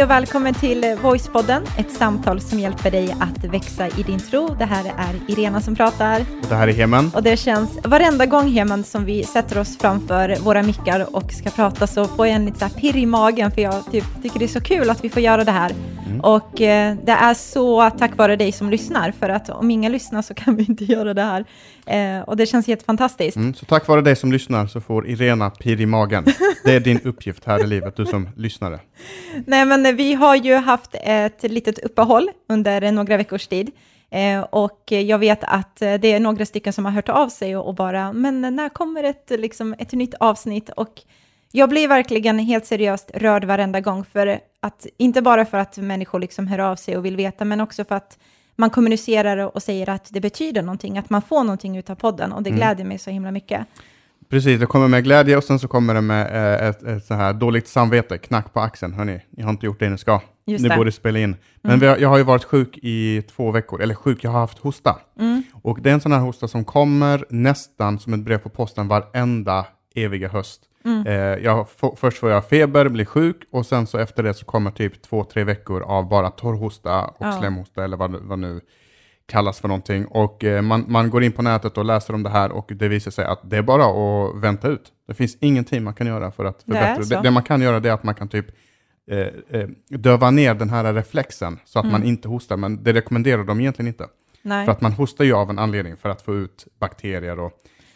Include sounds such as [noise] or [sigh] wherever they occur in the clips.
Hej och välkommen till Voicepodden, ett samtal som hjälper dig att växa i din tro. Det här är Irena som pratar. Och det här är Heman. Och det känns varenda gång Heman som vi sätter oss framför våra mickar och ska prata så får jag en lite så här pirr i magen för jag typ, tycker det är så kul att vi får göra det här. Mm. Och eh, det är så tack vare dig som lyssnar, för att om ingen lyssnar så kan vi inte göra det här. Eh, och det känns helt fantastiskt. Mm, så tack vare dig som lyssnar så får Irena pirr i magen. Det är din uppgift här i livet, du som lyssnare. Nej, men vi har ju haft ett litet uppehåll under några veckors tid. Eh, och jag vet att det är några stycken som har hört av sig och, och bara, men när kommer ett, liksom, ett nytt avsnitt? Och jag blir verkligen helt seriöst rörd varenda gång, för att, inte bara för att människor liksom hör av sig och vill veta, men också för att man kommunicerar och säger att det betyder någonting, att man får någonting ut av podden, och det mm. gläder mig så himla mycket. Precis, det kommer med glädje och sen så kommer det med eh, ett, ett så här dåligt samvete, knack på axeln. Hörni, ni har inte gjort det ni ska. Just ni det. borde spela in. Men mm. har, jag har ju varit sjuk i två veckor, eller sjuk, jag har haft hosta. Mm. Och det är en sån här hosta som kommer nästan som ett brev på posten varenda eviga höst. Mm. Eh, jag, först får jag feber, blir sjuk och sen så efter det så kommer typ två, tre veckor av bara torrhosta och ja. slemhosta eller vad, vad nu kallas för någonting. Och eh, man, man går in på nätet och läser om det här och det visar sig att det är bara att vänta ut. Det finns ingenting man kan göra för att förbättra. Det, det, det man kan göra är att man kan typ eh, eh, döva ner den här reflexen så att mm. man inte hostar, men det rekommenderar de egentligen inte. Nej. För att man hostar ju av en anledning för att få ut bakterier och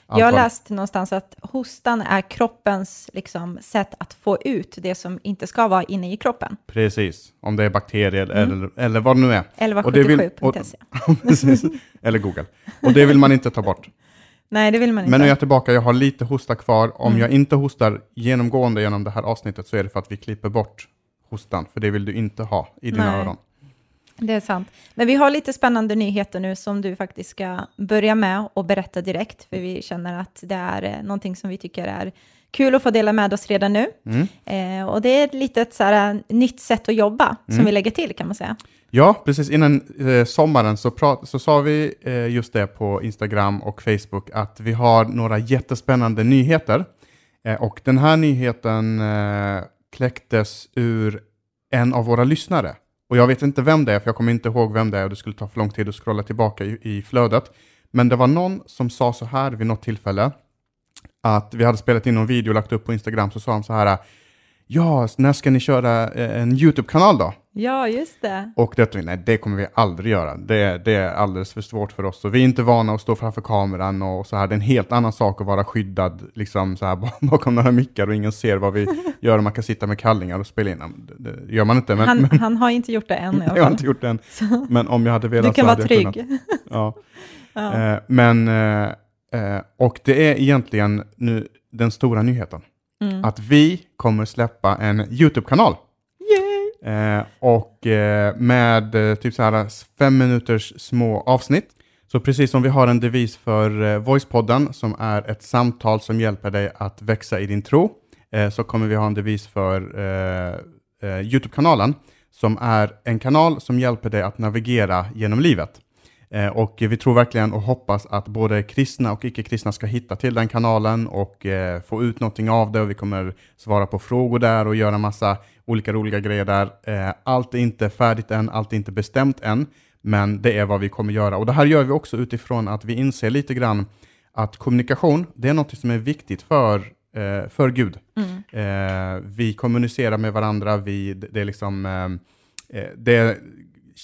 jag har läst någonstans att hostan är kroppens liksom, sätt att få ut det som inte ska vara inne i kroppen. Precis, om det är bakterier mm. eller, eller vad det nu är. 1177.se. [laughs] eller Google. Och det vill man inte ta bort. Nej, det vill man inte. Men nu är jag tillbaka, jag har lite hosta kvar. Om mm. jag inte hostar genomgående genom det här avsnittet så är det för att vi klipper bort hostan, för det vill du inte ha i dina Nej. öron. Det är sant. Men vi har lite spännande nyheter nu som du faktiskt ska börja med och berätta direkt, för vi känner att det är eh, någonting som vi tycker är kul att få dela med oss redan nu. Mm. Eh, och det är ett litet så här, nytt sätt att jobba mm. som vi lägger till kan man säga. Ja, precis innan eh, sommaren så, prat, så sa vi eh, just det på Instagram och Facebook att vi har några jättespännande nyheter. Eh, och den här nyheten eh, kläcktes ur en av våra lyssnare. Och jag vet inte vem det är, för jag kommer inte ihåg vem det är och det skulle ta för lång tid att scrolla tillbaka i, i flödet. Men det var någon som sa så här vid något tillfälle, att vi hade spelat in någon video och lagt upp på Instagram, så sa han så här, ja, när ska ni köra eh, en YouTube-kanal då? Ja, just det. Och det, nej, det kommer vi aldrig göra. Det, det är alldeles för svårt för oss. Och vi är inte vana att stå framför kameran och så här. Det är en helt annan sak att vara skyddad liksom så här, [laughs] bakom några mickar och ingen ser vad vi [laughs] gör. Man kan sitta med kallingar och spela in. Det, det gör man inte. Men, han, men, han, har inte gjort det än. [laughs] Jag har inte gjort det än. Men om jag hade velat Du kan vara trygg. Kunnat, ja. ja. Eh, men, eh, eh, och det är egentligen nu den stora nyheten. Mm. Att vi kommer släppa en YouTube-kanal. Eh, och eh, med eh, typ så här fem minuters små avsnitt. Så precis som vi har en devis för eh, Voicepodden som är ett samtal som hjälper dig att växa i din tro, eh, så kommer vi ha en devis för eh, eh, YouTube-kanalen som är en kanal som hjälper dig att navigera genom livet. Eh, och vi tror verkligen och hoppas att både kristna och icke-kristna ska hitta till den kanalen och eh, få ut någonting av det. Och vi kommer svara på frågor där och göra massa olika roliga grejer där. Eh, allt är inte färdigt än, allt är inte bestämt än, men det är vad vi kommer göra. Och det här gör vi också utifrån att vi inser lite grann att kommunikation, det är något som är viktigt för, för Gud. Mm. vi kommunicerar med varandra, vi, det är liksom det är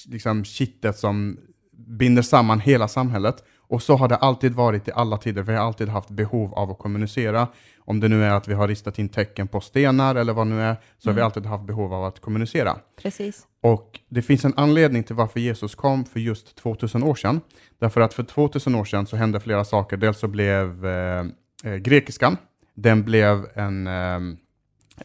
liksom kittet som binder samman hela samhället. Och så har det alltid varit i alla tider. Vi har alltid haft behov av att kommunicera. Om det nu är att vi har ristat in tecken på stenar eller vad det nu är, så mm. har vi mm. alltid haft behov av att kommunicera. Precis. Och det finns en anledning till varför Jesus kom för just 2000 år sedan. Därför att för 2000 år sedan så hände flera saker. Dels så blev eh, eh, grekiskan, den blev en, eh,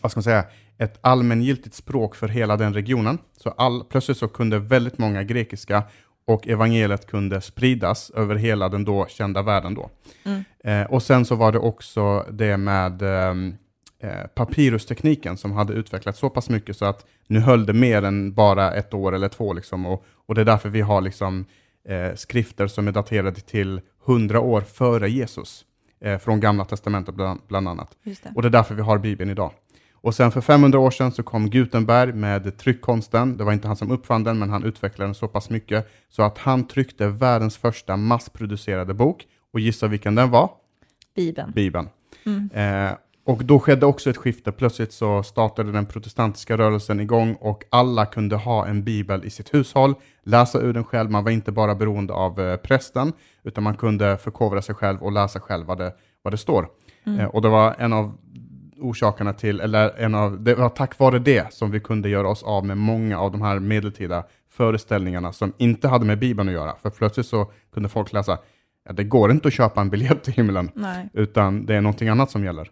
vad ska man säga, ett allmängiltigt språk för hela den regionen. Så all, plötsligt så kunde väldigt många grekiska och evangeliet kunde spridas över hela den då kända världen. Då. Mm. Eh, och sen så var det också det med ehm, eh, papyrustekniken som hade utvecklats så pass mycket så att nu höll det mer än bara ett år eller två. Liksom, och, och det är därför vi har liksom, eh, skrifter som är daterade till hundra år före Jesus, eh, från Gamla Testamentet bland, bland annat. Det. Och det är därför vi har Bibeln idag. Och sen för 500 år sedan så kom Gutenberg med tryckkonsten. Det var inte han som uppfann den, men han utvecklade den så pass mycket så att han tryckte världens första massproducerade bok. Och gissa vilken den var? Bibeln. Bibeln. Mm. Eh, och då skedde också ett skifte. Plötsligt så startade den protestantiska rörelsen igång och alla kunde ha en bibel i sitt hushåll, läsa ur den själv. Man var inte bara beroende av eh, prästen, utan man kunde förkovra sig själv och läsa själv vad det, vad det står. Mm. Eh, och det var en av orsakerna till, eller en av, det var tack vare det som vi kunde göra oss av med många av de här medeltida föreställningarna som inte hade med Bibeln att göra. För plötsligt så kunde folk läsa, ja, det går inte att köpa en biljett till himlen, Nej. utan det är någonting annat som gäller.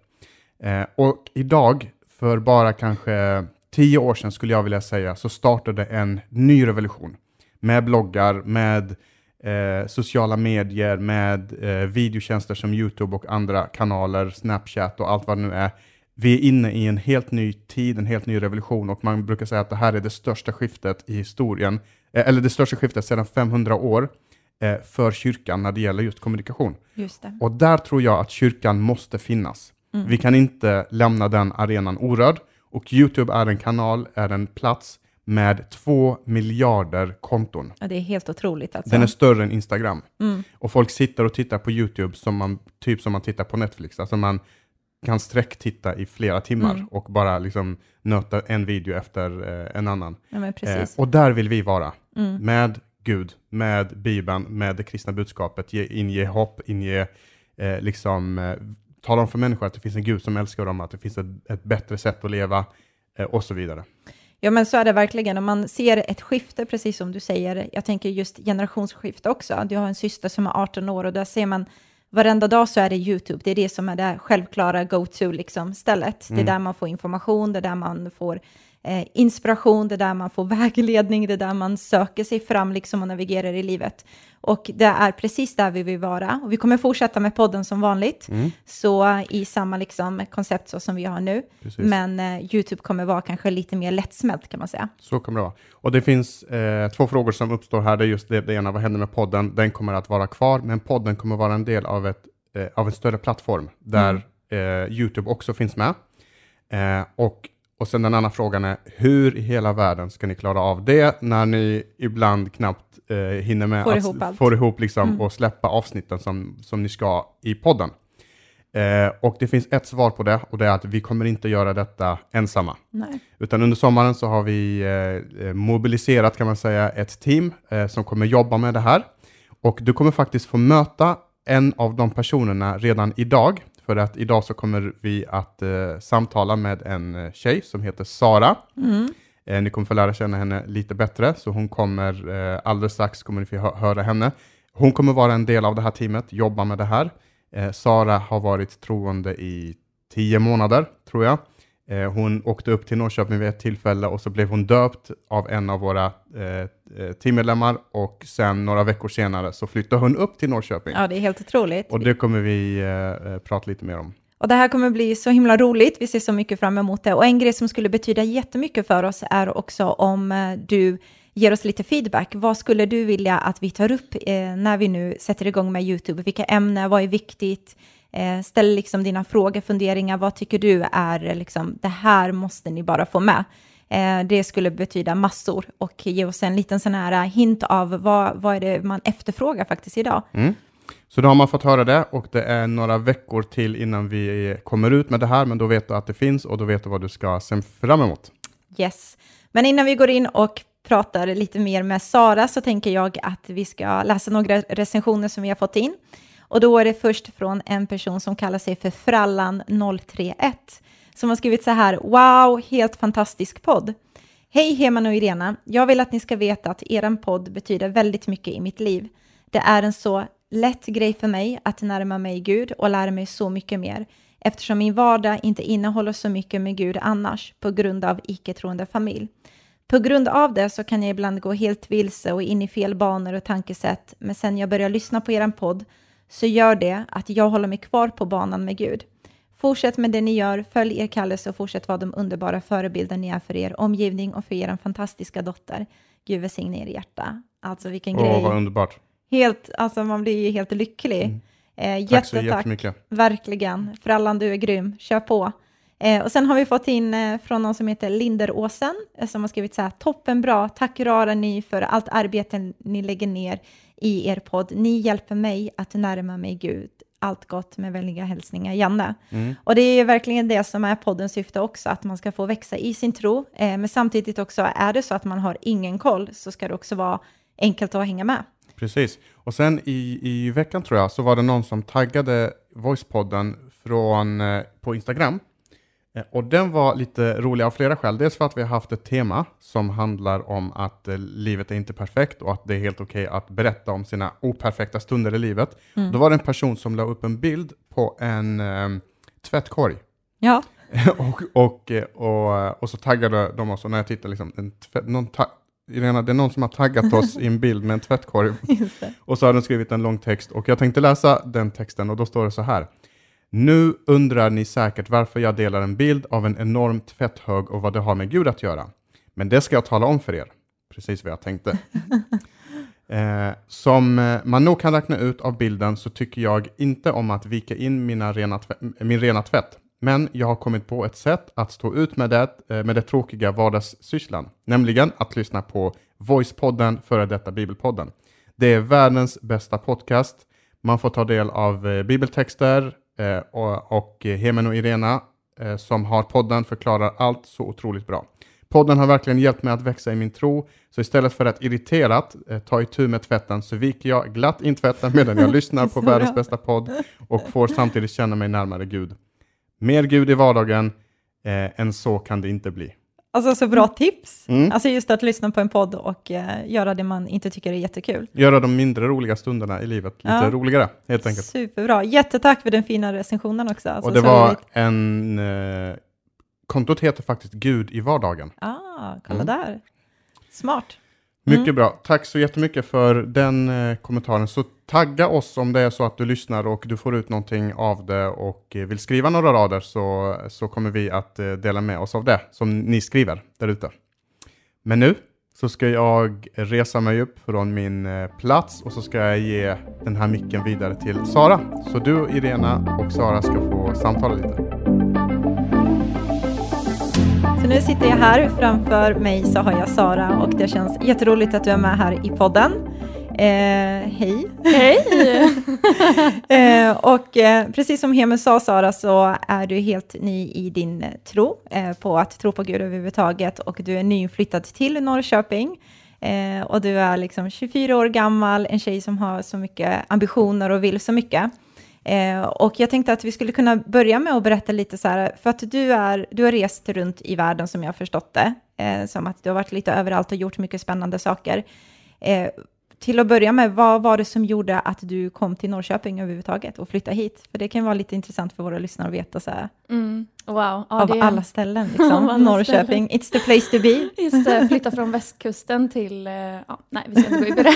Eh, och idag, för bara kanske tio år sedan skulle jag vilja säga, så startade en ny revolution med bloggar, med eh, sociala medier, med eh, videotjänster som YouTube och andra kanaler, Snapchat och allt vad det nu är. Vi är inne i en helt ny tid, en helt ny revolution och man brukar säga att det här är det största skiftet i historien, eh, eller det största skiftet sedan 500 år eh, för kyrkan när det gäller just kommunikation. Just och där tror jag att kyrkan måste finnas. Mm. Vi kan inte lämna den arenan orörd och YouTube är en kanal, är en plats med två miljarder konton. Ja, det är helt otroligt. Alltså. Den är större än Instagram. Mm. Och folk sitter och tittar på YouTube som man, typ som man tittar på Netflix. Alltså man kan sträcktitta i flera timmar mm. och bara liksom nöta en video efter eh, en annan. Ja, eh, och där vill vi vara. Mm. Med Gud, med Bibeln, med det kristna budskapet, ge, inge hopp, inge eh, liksom eh, tala om för människor att det finns en Gud som älskar dem, att det finns ett, ett bättre sätt att leva eh, och så vidare. Ja, men så är det verkligen. Om man ser ett skifte, precis som du säger, jag tänker just generationsskifte också. Du har en syster som är 18 år och där ser man varenda dag så är det YouTube. Det är det som är det självklara go-to liksom, stället. Mm. Det är mm. där man får information, det är där man får eh, inspiration, det är där man får [laughs] vägledning, det är där man söker sig fram liksom och navigerar i livet. Och det är precis där vi vill vara. Och vi kommer fortsätta med podden som vanligt, mm. så i samma liksom, koncept så som vi har nu. Precis. Men eh, YouTube kommer vara kanske lite mer lättsmält kan man säga. Så kommer det vara. Och det finns eh, två frågor som uppstår här. Det är just det, det ena, vad händer med podden? Den kommer att vara kvar, men podden kommer vara en del av, ett, eh, av en större plattform där mm. eh, YouTube också finns med. Eh, och och sen den andra frågan är, hur i hela världen ska ni klara av det när ni ibland knappt eh, hinner med får att ihop, allt. får ihop liksom, mm. och släppa avsnitten som, som ni ska i podden? Eh, och det finns ett svar på det och det är att vi kommer inte göra detta ensamma. Nej. Utan under sommaren så har vi eh, eh mobiliserat kan man säga ett team eh, som kommer jobba med det här. Och du kommer faktiskt få möta en av de personerna redan idag för att idag så kommer vi att eh, samtala med en eh, tjej som heter Sara. Mm. Eh, ni kommer få lära känna henne lite bättre, så hon kommer eh, alldeles strax kommer ni få hö höra henne. Hon kommer vara en del av det här teamet, jobba med det här. Eh, Sara har varit troende i tio månader, tror jag. Eh, hon åkte upp till Norrköping vid ett tillfälle och så blev hon döpt av en av våra eh, eh, teammedlemmar och sen några veckor senare så flyttade hon upp till Norrköping. Ja, det är helt otroligt. Och det kommer vi eh, prata lite mer om. Och det här kommer bli så himla roligt, vi ser så mycket fram emot det. Och en grej som skulle betyda jättemycket för oss är också om du ger oss lite feedback. Vad skulle du vilja att vi tar upp eh, när vi nu sätter igång med YouTube? Vilka ämnen, vad är viktigt? Eh, ställ liksom dina frågor, funderingar. Vad tycker du är liksom, det här måste ni bara få med? Eh, det skulle betyda massor och ge oss en liten sån här hint av vad, vad är det man efterfrågar faktiskt idag. Mm. Så då har man fått höra det och det är några veckor till innan vi kommer ut med det här, men då vet du att det finns och då vet du vad du ska se fram emot. Yes, men innan vi går in och pratar lite mer med Sara så tänker jag att vi ska läsa några recensioner som vi har fått in. Och då är det först från en person som kallar sig för Frallan031 som har skrivit så här, wow, helt fantastisk podd. Hej Heman och Irena, jag vill att ni ska veta att er podd betyder väldigt mycket i mitt liv. Det är en så lätt grej för mig att närma mig Gud och lära mig så mycket mer eftersom min vardag inte innehåller så mycket med Gud annars på grund av icke-troende familj. På grund av det så kan jag ibland gå helt vilse och in i fel banor och tankesätt, men sen jag börjar lyssna på er podd så gör det att jag håller mig kvar på banan med Gud. Fortsätt med det ni gör, följ er kallelse och fortsätt vara de underbara förebilder ni är för er omgivning och för er fantastiska dotter. Gud välsigne er hjärta. Alltså vilken Åh, grej. vad underbart. Helt, alltså man blir ju helt lycklig. Mm. Eh, Tack så jättemycket. Verkligen. Frallan, du är grym. Kör på. Eh, och sen har vi fått in eh, från någon som heter Linderåsen, eh, som har skrivit så här, toppenbra, tack rara ni för allt arbete ni lägger ner i er podd. Ni hjälper mig att närma mig Gud. Allt gott med vänliga hälsningar, Janne. Mm. Och det är verkligen det som är poddens syfte också, att man ska få växa i sin tro. Eh, men samtidigt också, är det så att man har ingen koll, så ska det också vara enkelt att hänga med. Precis. Och sen i, i veckan tror jag, så var det någon som taggade Voicepodden från, eh, på Instagram. Eh, och den var lite rolig av flera skäl. Dels för att vi har haft ett tema som handlar om att eh, livet är inte perfekt och att det är helt okej okay att berätta om sina operfekta stunder i livet. Mm. Då var det en person som la upp en bild på en eh, tvättkorg. Ja. [laughs] och, och, och, och, så taggade de oss, och när jag tittade, liksom, en tvätt, någon Irena, det är någon som har taggat oss i en bild med en tvättkorg. [laughs] Och så har den skrivit en lång text och jag tänkte läsa den texten och då står det så här. Nu undrar ni säkert varför jag delar en bild av en enorm tvätthög och vad det har med Gud att göra. Men det ska jag tala om för er. Precis vad jag tänkte. [laughs] eh, som eh, man nog kan räkna ut av bilden så tycker jag inte om att vika in mina rena min rena tvätt. Men jag har kommit på ett sätt att stå ut med det, eh, med det tråkiga vardagssysslan, nämligen att lyssna på Voicepodden, före detta Bibelpodden. Det är världens bästa podcast. Man får ta del av eh, bibeltexter, och, och Hemen och Irena eh, som har podden förklarar allt så otroligt bra. Podden har verkligen hjälpt mig att växa i min tro, så istället för att irriterat eh, ta itu med tvätten så viker jag glatt in tvätten medan jag [laughs] lyssnar på världens bästa podd och får samtidigt känna mig närmare Gud. Mer Gud i vardagen eh, än så kan det inte bli. Alltså så bra tips. Mm. Alltså just att lyssna på en podd och uh, göra det man inte tycker är jättekul. Göra de mindre roliga stunderna i livet lite ja. roligare, helt enkelt. Superbra. Jättetack för den fina recensionen också. Alltså, och det var roligt. en... Uh, kontot heter faktiskt Gud i vardagen. Ah, kolla mm. där. Smart. Mycket mm. bra. Tack så jättemycket för den eh, kommentaren. Så tagga oss om det är så att du lyssnar och du får ut någonting av det och eh, vill skriva några rader så, så kommer vi att eh, dela med oss av det som ni skriver där ute. Men nu så ska jag resa mig upp från min plats och så ska jag ge den här micken vidare till Sara. Så du, Irena och Sara ska få samtala lite. Så nu sitter jag här, framför mig så har jag Sara och det känns jätteroligt att du är med här i podden. Eh, hej! Hej! [laughs] eh, och eh, precis som Heme sa Sara så är du helt ny i din tro, eh, på att tro på Gud överhuvudtaget och du är nyinflyttad till Norrköping. Eh, och du är liksom 24 år gammal, en tjej som har så mycket ambitioner och vill så mycket. Eh, och jag tänkte att vi skulle kunna börja med att berätta lite så här, för att du, är, du har rest runt i världen som jag har förstått det, eh, som att du har varit lite överallt och gjort mycket spännande saker. Eh, till att börja med, vad var det som gjorde att du kom till Norrköping överhuvudtaget och flyttade hit? För det kan vara lite intressant för våra lyssnare att veta så här. Mm. Wow. Ja, av det... alla ställen, liksom. [laughs] alla Norrköping, ställen. it's the place to be. [laughs] Just det, flytta från västkusten till, uh, ja, nej vi ska inte gå in på det.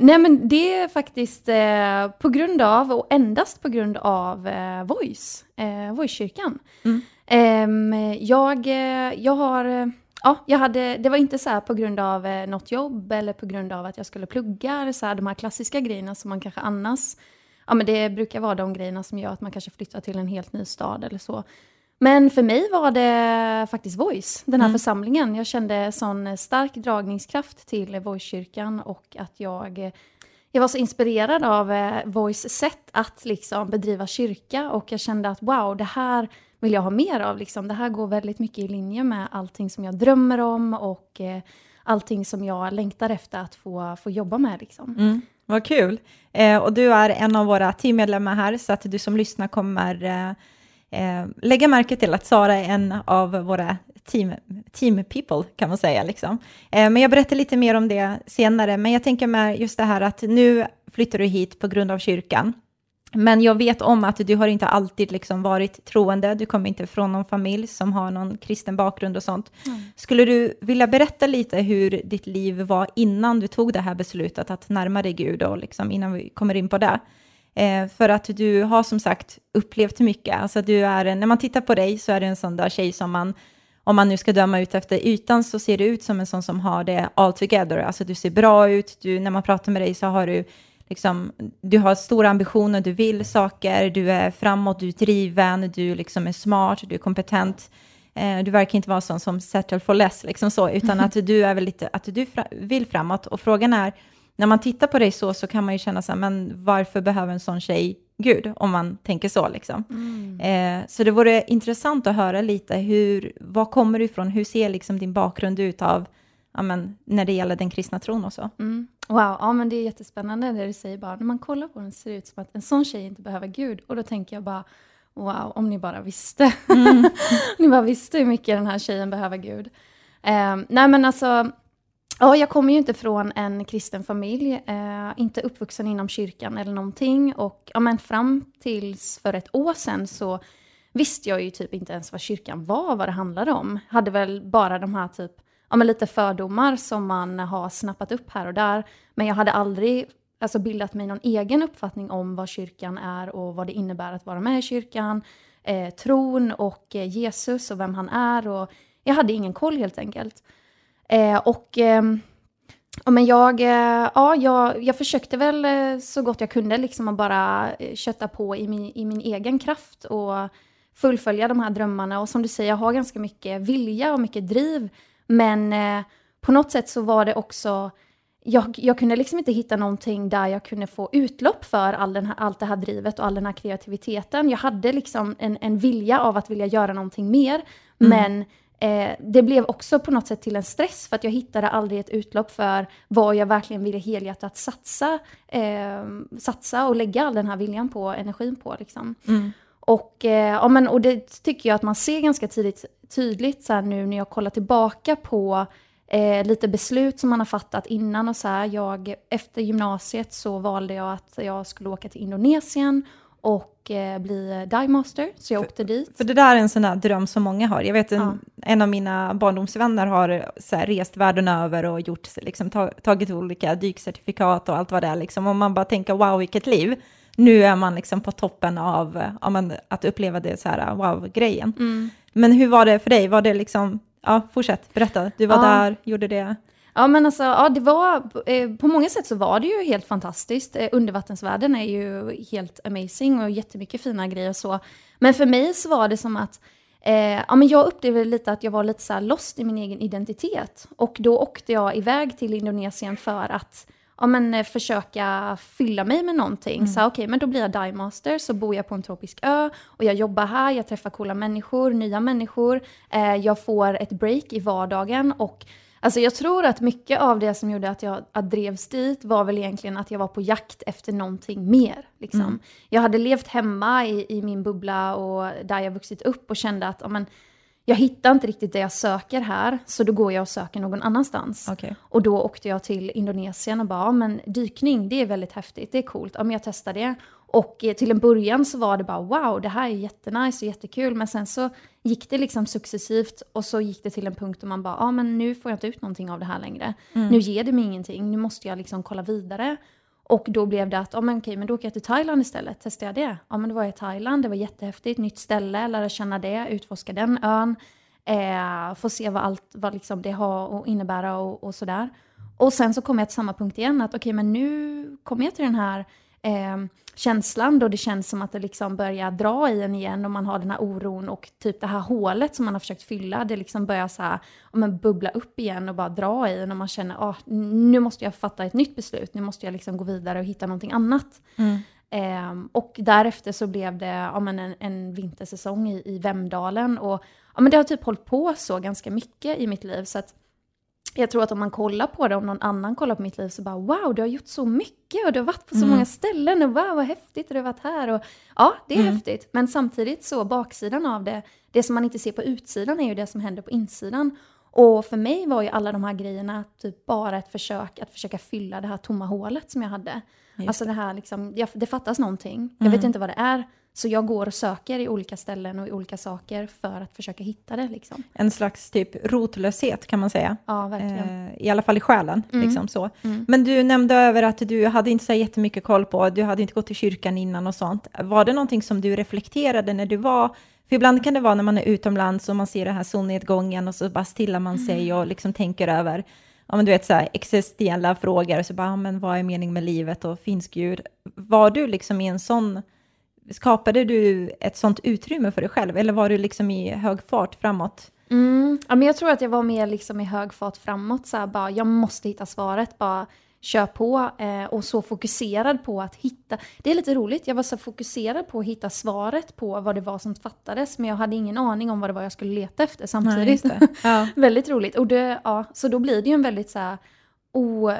nej men det är faktiskt uh, på grund av, och endast på grund av uh, Voice, Voice-kyrkan. Mm. Um, jag, jag har ja, jag hade, det var inte så på grund av eh, något jobb eller på grund av att jag skulle plugga, så här, de här klassiska grejerna som man kanske annars, ja men det brukar vara de grejerna som gör att man kanske flyttar till en helt ny stad eller så. Men för mig var det faktiskt Voice, den här mm. församlingen. Jag kände sån stark dragningskraft till Voice-kyrkan och att jag, jag var så inspirerad av eh, Voice sätt att liksom bedriva kyrka och jag kände att wow, det här vill jag ha mer av. Liksom. Det här går väldigt mycket i linje med allting som jag drömmer om och eh, allting som jag längtar efter att få, få jobba med. Liksom. Mm, vad kul! Eh, och du är en av våra teammedlemmar här, så att du som lyssnar kommer eh, eh, lägga märke till att Sara är en av våra team, team people, kan man säga. Liksom. Eh, men jag berättar lite mer om det senare, men jag tänker med just det här att nu flyttar du hit på grund av kyrkan. Men jag vet om att du har inte alltid liksom varit troende, du kommer inte från någon familj som har någon kristen bakgrund och sånt. Mm. Skulle du vilja berätta lite hur ditt liv var innan du tog det här beslutet att närma dig Gud och liksom innan vi kommer in på det? Eh, för att du har som sagt upplevt mycket. Alltså du är, när man tittar på dig så är det en sån där tjej som man, om man nu ska döma ut efter ytan, så ser du ut som en sån som har det all together. Alltså du ser bra ut, du, när man pratar med dig så har du liksom, du har stora ambitioner, du vill saker, du är framåt, du är driven, du liksom är smart, du är kompetent. Eh, du verkar inte vara sån som settle for less, liksom så, utan att du är väl lite, att du fra, vill framåt. Och frågan är, när man tittar på dig så, så kan man ju känna så här, men varför behöver en sån tjej Gud, om man tänker så. Liksom. Mm. Eh, så det vore intressant att höra lite, hur, var kommer du ifrån? Hur ser liksom din bakgrund ut av, ja, men, när det gäller den kristna tron och så? Mm. Wow, ja men det är jättespännande det du säger bara. När man kollar på den ser det ut som att en sån tjej inte behöver Gud. Och då tänker jag bara, wow, om ni bara visste. Mm. [laughs] ni bara visste hur mycket den här tjejen behöver Gud. Eh, nej men alltså, Ja, jag kommer ju inte från en kristen familj, eh, inte uppvuxen inom kyrkan eller någonting. Och ja, men fram tills för ett år sedan så visste jag ju typ inte ens vad kyrkan var, vad det handlade om. Hade väl bara de här typ, ja men lite fördomar som man har snappat upp här och där. Men jag hade aldrig alltså, bildat mig någon egen uppfattning om vad kyrkan är och vad det innebär att vara med i kyrkan. Eh, tron och eh, Jesus och vem han är. Och jag hade ingen koll helt enkelt. Eh, och eh, men jag, eh, ja, jag, jag försökte väl eh, så gott jag kunde liksom att bara eh, kötta på i min, i min egen kraft och fullfölja de här drömmarna. Och som du säger, jag har ganska mycket vilja och mycket driv. Men eh, på något sätt så var det också jag, jag, kunde liksom inte hitta någonting där jag kunde få utlopp för all den här, allt det här drivet och all den här kreativiteten. Jag hade liksom en, en vilja av att vilja göra någonting mer, mm. men Eh, det blev också på något sätt till en stress för att jag hittade aldrig ett utlopp för vad jag verkligen ville helhjärtat satsa, eh, satsa och lägga all den här viljan på, energin på. Liksom. Mm. Och, eh, ja, men, och det tycker jag att man ser ganska tidigt, tydligt så nu när jag kollar tillbaka på eh, lite beslut som man har fattat innan och så här. Jag, efter gymnasiet så valde jag att jag skulle åka till Indonesien och eh, bli dive master, så jag för, åkte dit. För det där är en sån där dröm som många har. Jag vet en, ja. en av mina barndomsvänner har så här, rest världen över och gjort, liksom, tagit olika dykcertifikat och allt vad det är. Liksom. Och man bara tänker wow, vilket liv. Nu är man liksom på toppen av ja, men, att uppleva det så här wow-grejen. Mm. Men hur var det för dig? Var det liksom, ja, fortsätt, berätta. Du var ja. där, gjorde det. Ja men alltså, ja, det var, eh, på många sätt så var det ju helt fantastiskt. Eh, undervattensvärlden är ju helt amazing och jättemycket fina grejer och så. Men för mig så var det som att Eh, ja, men jag upplevde lite att jag var lite så lost i min egen identitet. Och då åkte jag iväg till Indonesien för att ja, men, eh, försöka fylla mig med någonting. Mm. Så okej, okay, men då blir jag dive master, så bor jag på en tropisk ö och jag jobbar här, jag träffar coola människor, nya människor. Eh, jag får ett break i vardagen och Alltså jag tror att mycket av det som gjorde att jag att drevs dit var väl egentligen att jag var på jakt efter någonting mer. Liksom. Mm. Jag hade levt hemma i, i, min bubbla och där jag vuxit upp och kände att amen, jag hittar inte riktigt det jag söker här, så då går jag och söker någon annanstans. Okay. Och då åkte jag till Indonesien och bara, ja, men dykning, det är väldigt häftigt, det är coolt, ja men jag testar det. Och eh, till en början så var det bara wow, det här är jättenice och jättekul. Men sen så gick det liksom successivt och så gick det till en punkt där man bara, ja men nu får jag inte ut någonting av det här längre. Mm. Nu ger det mig ingenting, nu måste jag liksom kolla vidare. Och då blev det att, ja men okej, men då åker jag till Thailand istället. Testar jag det? Ja men då var jag i Thailand, det var jättehäftigt, nytt ställe, lära känna det, utforska den ön. Eh, få se vad allt vad liksom det har att innebära och, och sådär. Och sen så kom jag till samma punkt igen, att okej men nu kommer jag till den här eh, känslan då det känns som att det liksom börjar dra i en igen och man har den här oron och typ det här hålet som man har försökt fylla, det liksom börjar så här, men bubbla upp igen och bara dra i en och man känner att ah, nu måste jag fatta ett nytt beslut, nu måste jag liksom gå vidare och hitta någonting annat. Mm. Eh, och därefter så blev det ja, men en, en vintersäsong i, i Vemdalen och ja, men det har typ hållit på så ganska mycket i mitt liv så att jag tror att om man kollar på det, om någon annan kollar på mitt liv så bara wow, du har gjort så mycket och du har varit på så mm. många ställen och wow, vad häftigt och du har varit här och ja, det är mm. häftigt. Men samtidigt så baksidan av det, det som man inte ser på utsidan är ju det som händer på insidan. Och för mig var ju alla de här grejerna typ bara ett försök att försöka fylla det här tomma hålet som jag hade. Just alltså det här liksom, det fattas någonting. Jag vet mm. inte vad det är. Så jag går och söker i olika ställen och i olika saker för att försöka hitta det. Liksom. En slags typ rotlöshet kan man säga. Ja, verkligen. Eh, I alla fall i själen. Mm. Liksom så. Mm. Men du nämnde över att du hade inte så jättemycket koll på, du hade inte gått till kyrkan innan och sånt. Var det någonting som du reflekterade när du var för ibland kan det vara när man är utomlands och man ser den här solnedgången och så bara stillar man sig mm. och liksom tänker över ja men du vet så här existentiella frågor, så bara, ja, men vad är meningen med livet och finns Gud? Var du liksom i en sån, skapade du ett sånt utrymme för dig själv, eller var du liksom i hög fart framåt? Mm. Ja, men jag tror att jag var mer liksom i hög fart framåt, så här, bara, jag måste hitta svaret, bara kör på eh, och så fokuserad på att hitta. Det är lite roligt, jag var så fokuserad på att hitta svaret på vad det var som fattades, men jag hade ingen aning om vad det var jag skulle leta efter samtidigt. Nej, ja. [laughs] väldigt roligt. Och det, ja, så då blir det ju en väldigt så här, o,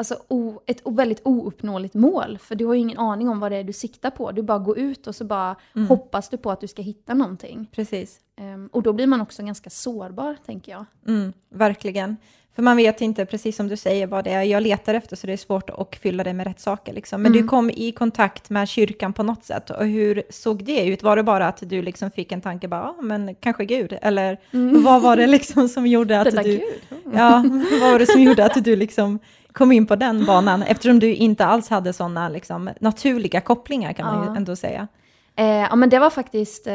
alltså, o, ett väldigt ouppnåeligt mål, för du har ju ingen aning om vad det är du siktar på. Du bara går ut och så bara mm. hoppas du på att du ska hitta någonting. Precis. Um, och då blir man också ganska sårbar, tänker jag. Mm, verkligen. För man vet inte, precis som du säger, vad det är jag letar efter, så det är svårt att fylla det med rätt saker. Liksom. Men mm. du kom i kontakt med kyrkan på något sätt, och hur såg det ut? Var det bara att du liksom fick en tanke, bara, ah, men kanske Gud? Eller mm. vad var det liksom som gjorde [laughs] att du... Mm. Ja, vad var det som gjorde att du liksom kom in på den banan, eftersom du inte alls hade sådana liksom, naturliga kopplingar, kan man ju ändå säga. Eh, ja men det var faktiskt, eh,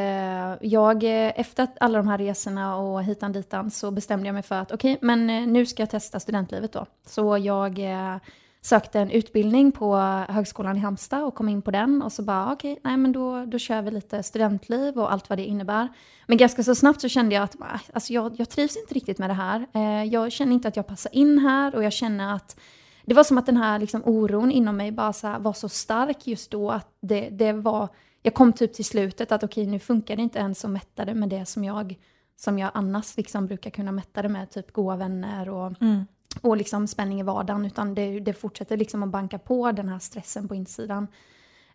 jag, eh, efter alla de här resorna och hitan ditan så bestämde jag mig för att okej, okay, men eh, nu ska jag testa studentlivet då. Så jag eh, sökte en utbildning på Högskolan i Halmstad och kom in på den och så bara ah, okej, okay, nej men då, då kör vi lite studentliv och allt vad det innebär. Men ganska så snabbt så kände jag att ah, alltså jag, jag trivs inte riktigt med det här. Eh, jag känner inte att jag passar in här och jag känner att det var som att den här liksom oron inom mig bara så var så stark just då att det, det var jag kom typ till slutet att okej, okay, nu funkar det inte ens att mätta det med det som jag, som jag annars liksom brukar kunna mätta det med, typ goa vänner och, mm och liksom spänning i vardagen, utan det, det fortsätter liksom att banka på den här stressen på insidan.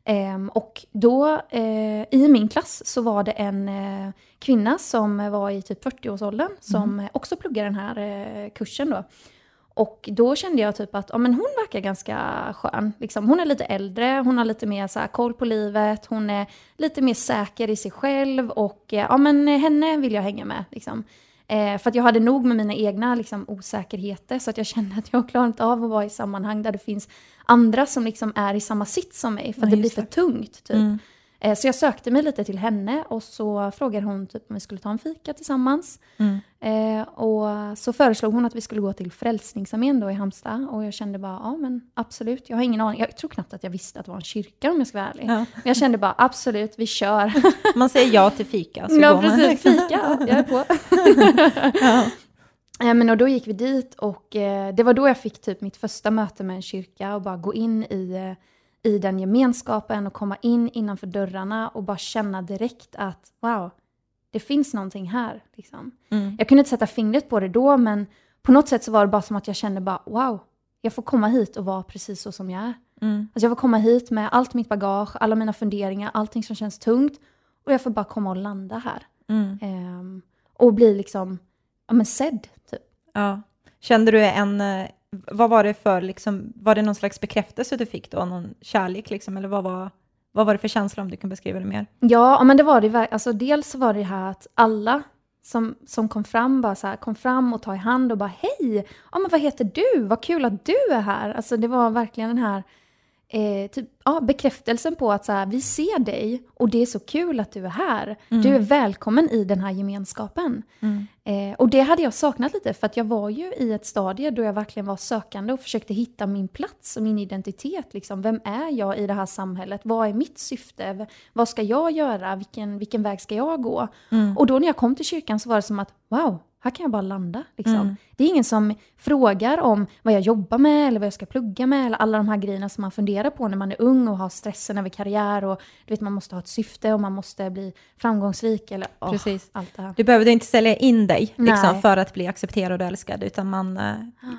Um, och då, uh, i min klass, så var det en uh, kvinna som var i typ 40-årsåldern, som mm. också pluggade den här uh, kursen då. Och då kände jag typ att ja, men hon verkar ganska skön. Liksom, hon är lite äldre, hon har lite mer så här, koll på livet, hon är lite mer säker i sig själv och ja, men henne vill jag hänga med. Liksom. Eh, för att jag hade nog med mina egna liksom, osäkerheter så att jag kände att jag klarar inte av att vara i sammanhang där det finns andra som liksom är i samma sitt som mig för att ja, det blir för tungt. Typ. Mm. Eh, så jag sökte mig lite till henne och så frågade hon typ om vi skulle ta en fika tillsammans. Mm. Eh, och så föreslog hon att vi skulle gå till Frälsningsarmén då i Halmstad. Och jag kände bara, ja men absolut, jag har ingen aning. Jag tror knappt att jag visste att det var en kyrka om jag ska vara ärlig. Ja. Men jag kände bara, absolut, vi kör. [laughs] Man säger ja till fika. Så ja, precis. [laughs] Fika, jag är på. ja. Eh, men och då gick vi dit och eh, det var då jag fick typ mitt första möte med en kyrka och bara gå in i eh, i den gemenskapen och komma in innanför dörrarna och bara känna direkt att wow, det finns någonting här. Liksom. Mm. Jag kunde inte sätta fingret på det då, men på något sätt så var det bara som att jag kände bara wow, jag får komma hit och vara precis så som jag är. Mm. Alltså jag får komma hit med allt mitt bagage, alla mina funderingar, allting som känns tungt och jag får bara komma och landa här. Mm. Um, och bli liksom, ja men sedd, typ. Ja. Kände du en, eh, vad var det för, liksom, var det någon slags bekräftelse du fick då, någon kärlek liksom, eller vad var, vad var det för känsla om du kan beskriva det mer? Ja, men det var det, alltså dels var det här att alla som, som kom fram bara så här, kom fram och tog i hand och bara hej, ja men vad heter du, vad kul att du är här. Alltså det var verkligen den här eh, typ, ja, bekräftelsen på att så här, vi ser dig och det är så kul att du är här. Mm. Du är välkommen i den här gemenskapen. Mm. Eh, och det hade jag saknat lite för att jag var ju i ett stadie då jag verkligen var sökande och försökte hitta min plats och min identitet. Liksom. Vem är jag i det här samhället? Vad är mitt syfte? Vad ska jag göra? Vilken, vilken väg ska jag gå? Mm. Och då när jag kom till kyrkan så var det som att wow, här kan jag bara landa. Liksom. Mm. Det är ingen som frågar om vad jag jobbar med eller vad jag ska plugga med eller alla de här grejerna som man funderar på när man är ung och har stressen över karriär och du vet, man måste ha ett syfte och man måste bli framgångsrik eller oh, Precis. allt det här. Du behövde inte sälja in dig liksom, för att bli accepterad och älskad utan man äh,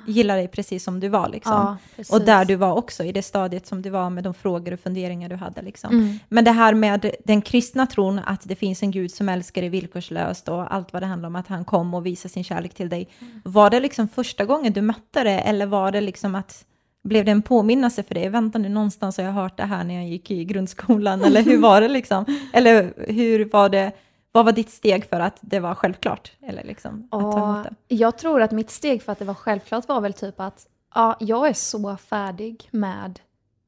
gillar dig precis som du var. Liksom. Ja, och där du var också, i det stadiet som du var med de frågor och funderingar du hade. Liksom. Mm. Men det här med den kristna tron, att det finns en Gud som älskar dig villkorslöst och allt vad det handlar om, att han kom och visa sin kärlek till dig. Mm. Var det liksom första gången du mötte det eller var det liksom att blev det en påminnelse för dig? Vänta nu, någonstans har jag hört det här när jag gick i grundskolan, [laughs] eller hur var det liksom? Eller hur var det? Vad var ditt steg för att det var självklart? Eller liksom, att ta det? Jag tror att mitt steg för att det var självklart var väl typ att ja, jag är så färdig med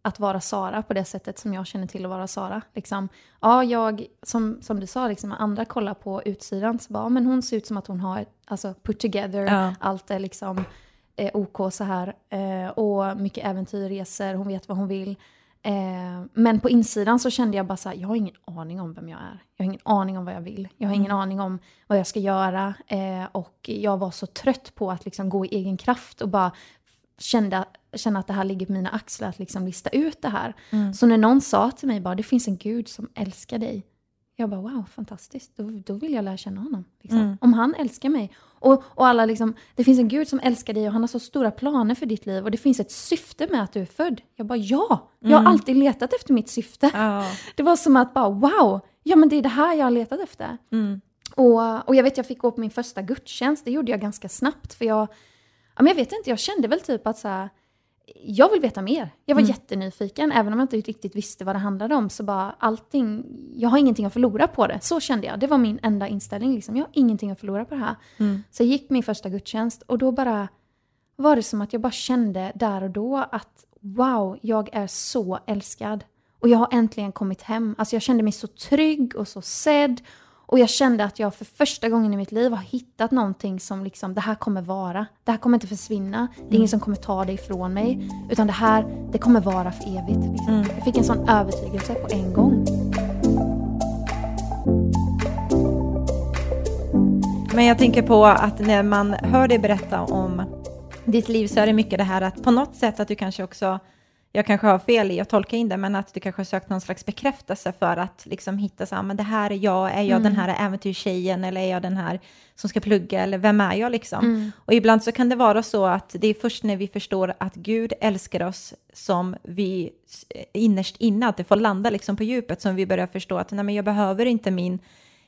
att vara Sara på det sättet som jag känner till att vara Sara. Liksom, ja, jag, som, som du sa, liksom, andra kollar på utsidan så bara, men hon ser ut som att hon har alltså, put together, ja. allt är liksom eh, OK så här. Eh, och mycket äventyrresor, hon vet vad hon vill. Eh, men på insidan så kände jag bara så här, jag har ingen aning om vem jag är. Jag har ingen aning om vad jag vill. Jag har ingen mm. aning om vad jag ska göra. Eh, och jag var så trött på att liksom gå i egen kraft och bara kände, känna att det här ligger på mina axlar att liksom lista ut det här. Mm. Så när någon sa till mig bara, det finns en gud som älskar dig. Jag bara wow, fantastiskt. Då, då vill jag lära känna honom. Liksom. Mm. Om han älskar mig. Och, och alla liksom, det finns en gud som älskar dig och han har så stora planer för ditt liv och det finns ett syfte med att du är född. Jag bara ja, jag har mm. alltid letat efter mitt syfte. Oh. [laughs] Det var som att bara wow, ja men det är det här jag har letat efter. Mm. Och, och jag vet jag fick gå på min första gudstjänst, det gjorde jag ganska snabbt för jag, ja, men jag vet inte, jag kände väl typ att så här, jag vill veta mer. Jag var mm. jättenyfiken, även om jag inte riktigt visste vad det handlade om. Så bara allting, jag har ingenting att förlora på det. Så kände jag. Det var min enda inställning. Liksom. Jag har ingenting att förlora på det här. Mm. Så jag gick min första gudstjänst och då bara var det som att jag bara kände där och då att wow, jag är så älskad. Och jag har äntligen kommit hem. Alltså jag kände mig så trygg och så sedd. Och jag kände att jag för första gången i mitt liv har hittat någonting som liksom, det här kommer vara. Det här kommer inte försvinna. Det är ingen mm. som kommer ta det ifrån mig. Utan det här, det kommer vara för evigt. Liksom. Mm. Jag fick en sån övertygelse på en gång. Men jag tänker på att när man hör dig berätta om ditt liv så är det mycket det här att på något sätt att du kanske också jag kanske har fel i att tolka in det, men att du kanske har sökt någon slags bekräftelse för att liksom hitta så men det här är jag, är jag mm. den här äventyrstjejen eller är jag den här som ska plugga eller vem är jag liksom? Mm. Och ibland så kan det vara så att det är först när vi förstår att Gud älskar oss som vi innerst inne, att det får landa liksom på djupet som vi börjar förstå att nej, men jag behöver inte min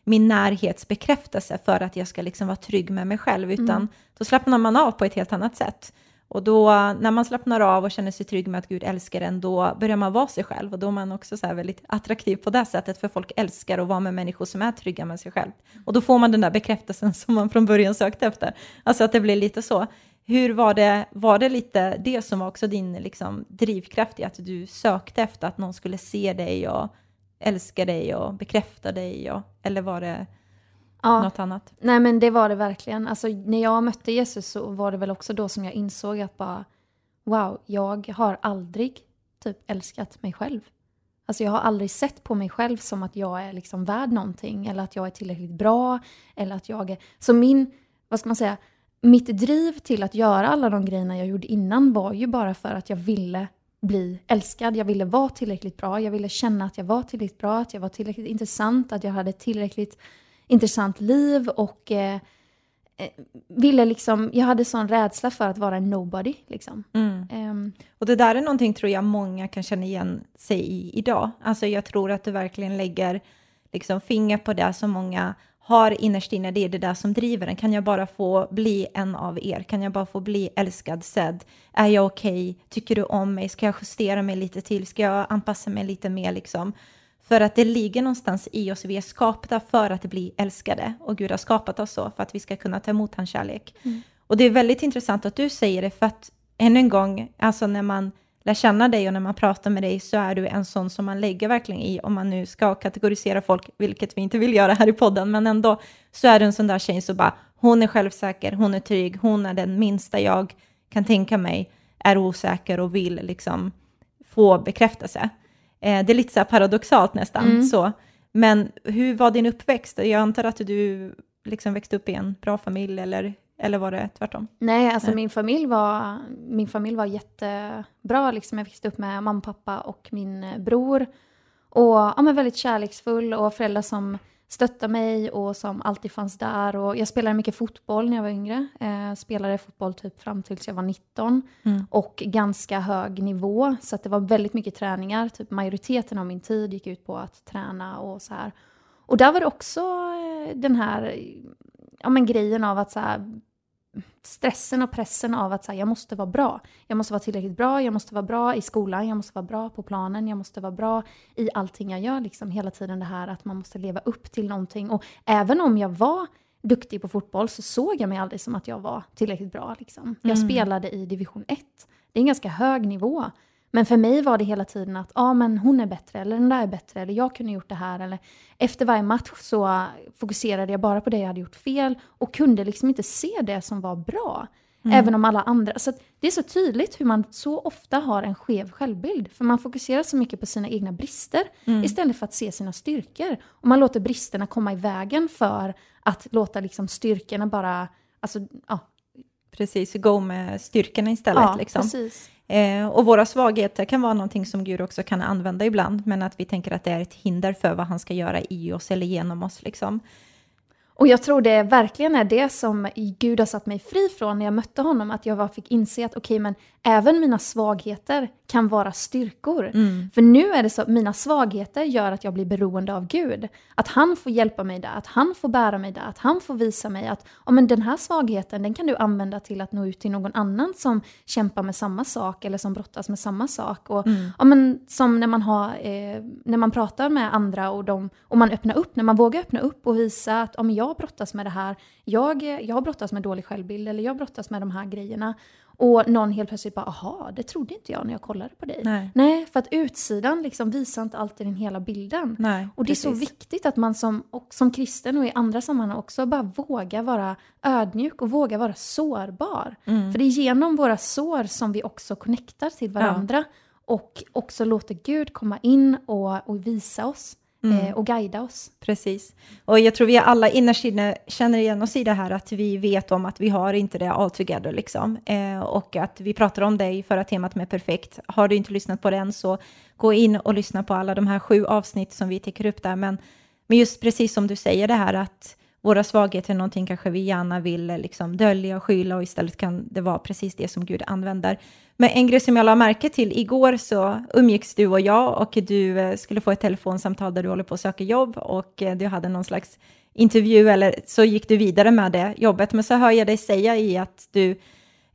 min närhetsbekräftelse för att jag ska liksom vara trygg med mig själv, utan mm. då slappnar man av på ett helt annat sätt. Och då när man slappnar av och känner sig trygg med att Gud älskar en, då börjar man vara sig själv och då är man också så väldigt attraktiv på det sättet, för folk älskar att vara med människor som är trygga med sig själv. Och då får man den där bekräftelsen [laughs] som man från början sökte efter. Alltså att det blir lite så. Hur var det, var det lite det som var också din liksom, drivkraft i att du sökte efter att någon skulle se dig och älska dig och bekräfta dig? Och, eller var det ja. något annat? Nej men det var det verkligen. Alltså, när jag mötte Jesus så var det väl också då som jag insåg att bara wow, jag har aldrig typ älskat mig själv. Alltså jag har aldrig sett på mig själv som att jag är liksom värd någonting eller att jag är tillräckligt bra eller att jag är... Så min, vad ska man säga, mitt driv till att göra alla de grejerna jag gjorde innan var ju bara för att jag ville bli älskad. Jag ville vara tillräckligt bra. Jag ville känna att jag var tillräckligt bra, att jag var tillräckligt intressant, att jag hade tillräckligt intressant liv och eh, eh, ville liksom, jag hade sån rädsla för att vara en nobody. Liksom. Mm. Um, och det där är någonting tror jag många kan känna igen sig i idag. Alltså jag tror att du verkligen lägger liksom finger på det som många har innerst inne, det är det där som driver en. Kan jag bara få bli en av er? Kan jag bara få bli älskad, sedd? Är jag okej? Okay? Tycker du om mig? Ska jag justera mig lite till? Ska jag anpassa mig lite mer liksom? För att det ligger någonstans i oss, vi är skapta för att bli älskade och Gud har skapat oss så för att vi ska kunna ta emot hans kärlek. Mm. Och det är väldigt intressant att du säger det för att ännu en gång, alltså när man lär känna dig och när man pratar med dig så är du en sån som man lägger verkligen i, om man nu ska kategorisera folk, vilket vi inte vill göra här i podden, men ändå så är du en sån där tjej som bara, hon är självsäker, hon är trygg, hon är den minsta jag kan tänka mig är osäker och vill liksom få bekräftelse. Eh, det är lite så paradoxalt nästan. Mm. Så. Men hur var din uppväxt? Jag antar att du liksom växte upp i en bra familj eller, eller var det tvärtom? Nej, alltså Nej. Min, familj var, min familj var jättebra. Liksom. Jag växte upp med mamma, pappa och min bror. Och ja, men väldigt kärleksfull och föräldrar som stöttade mig och som alltid fanns där. Och jag spelade mycket fotboll när jag var yngre. Eh, spelade fotboll typ fram tills jag var 19. Mm. Och ganska hög nivå. Så det var väldigt mycket träningar. Typ majoriteten av min tid gick ut på att träna och så här. Och där var det också eh, den här ja, men grejen av att så här, stressen och pressen av att så här, jag måste vara bra. Jag måste vara tillräckligt bra, jag måste vara bra i skolan, jag måste vara bra på planen, jag måste vara bra i allting jag gör. Liksom hela tiden det här att man måste leva upp till någonting. Och även om jag var duktig på fotboll så såg jag mig aldrig som att jag var tillräckligt bra. Liksom. Jag mm. spelade i division 1. Det är en ganska hög nivå. Men för mig var det hela tiden att ah, men hon är bättre, eller den där är bättre, eller jag kunde gjort det här. Eller efter varje match så fokuserade jag bara på det jag hade gjort fel och kunde liksom inte se det som var bra. Mm. Även om alla andra. Så det är så tydligt hur man så ofta har en skev självbild. För man fokuserar så mycket på sina egna brister mm. istället för att se sina styrkor. Och man låter bristerna komma i vägen för att låta liksom styrkorna bara, alltså, ja. Precis, gå med styrkorna istället. Ja, liksom. precis. Eh, och våra svagheter kan vara någonting som Gud också kan använda ibland, men att vi tänker att det är ett hinder för vad han ska göra i oss eller genom oss. Liksom. Och jag tror det verkligen är det som Gud har satt mig fri från när jag mötte honom, att jag fick inse att okej, okay, men även mina svagheter kan vara styrkor. Mm. För nu är det så att mina svagheter gör att jag blir beroende av Gud. Att han får hjälpa mig där, att han får bära mig där, att han får visa mig att oh, men den här svagheten den kan du använda till att nå ut till någon annan som kämpar med samma sak eller som brottas med samma sak. Och, mm. oh, men som när man, har, eh, när man pratar med andra och, de, och man öppnar upp, när man vågar öppna upp och visa att om oh, jag brottas med det här, jag, jag brottas med dålig självbild eller jag brottas med de här grejerna. Och någon helt plötsligt bara, aha, det trodde inte jag när jag kollade på dig. Nej, Nej för att utsidan liksom visar inte alltid den hela bilden. Nej, och det precis. är så viktigt att man som, och som kristen och i andra sammanhang också bara vågar vara ödmjuk och våga vara sårbar. Mm. För det är genom våra sår som vi också connectar till varandra. Ja. Och också låter Gud komma in och, och visa oss mm. Eh, och guida oss. Precis. Och jag tror vi alla innerst inne känner igen oss i det här att vi vet om att vi har inte det all together liksom. Eh, och att vi pratar om det i förra temat med perfekt. Har du inte lyssnat på den så gå in och lyssna på alla de här sju avsnitt som vi täcker upp där. Men, men just precis som du säger det här att våra svagheter är någonting kanske vi gärna vill eh, liksom dölja och skylla och istället kan det vara precis det som Gud använder. Men en grej som jag la märke till, igår så umgicks du och jag och du eh, skulle få ett telefonsamtal där du håller på att söka jobb och eh, du hade någon slags intervju eller så gick du vidare med det jobbet. Men så hör jag dig säga i att du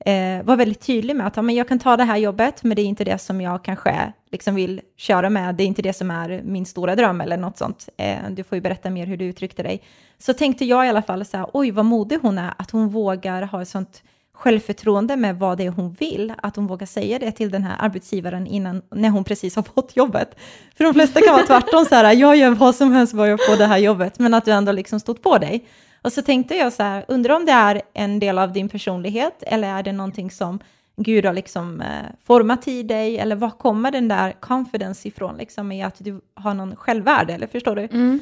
eh, var väldigt tydlig med att ja, men jag kan ta det här jobbet, men det är inte det som jag kanske liksom vill köra med. Det är inte det som är min stora dröm eller något sånt. Eh, du får ju berätta mer hur du uttryckte dig. Så tänkte jag i alla fall så här, oj vad modig hon är, att hon vågar ha ett sånt självförtroende med vad det är hon vill, att hon vågar säga det till den här arbetsgivaren innan, när hon precis har [laughs] fått jobbet. För de flesta kan vara tvärtom, så här, jag gör vad som helst bara jag får det här jobbet, men att du ändå liksom stått på dig. Och så tänkte jag så här, undrar om det är en del av din personlighet, eller är det någonting som Gud har liksom eh, format i dig, eller var kommer den där confidence ifrån, liksom i att du har någon självvärde, eller förstår du? Mm.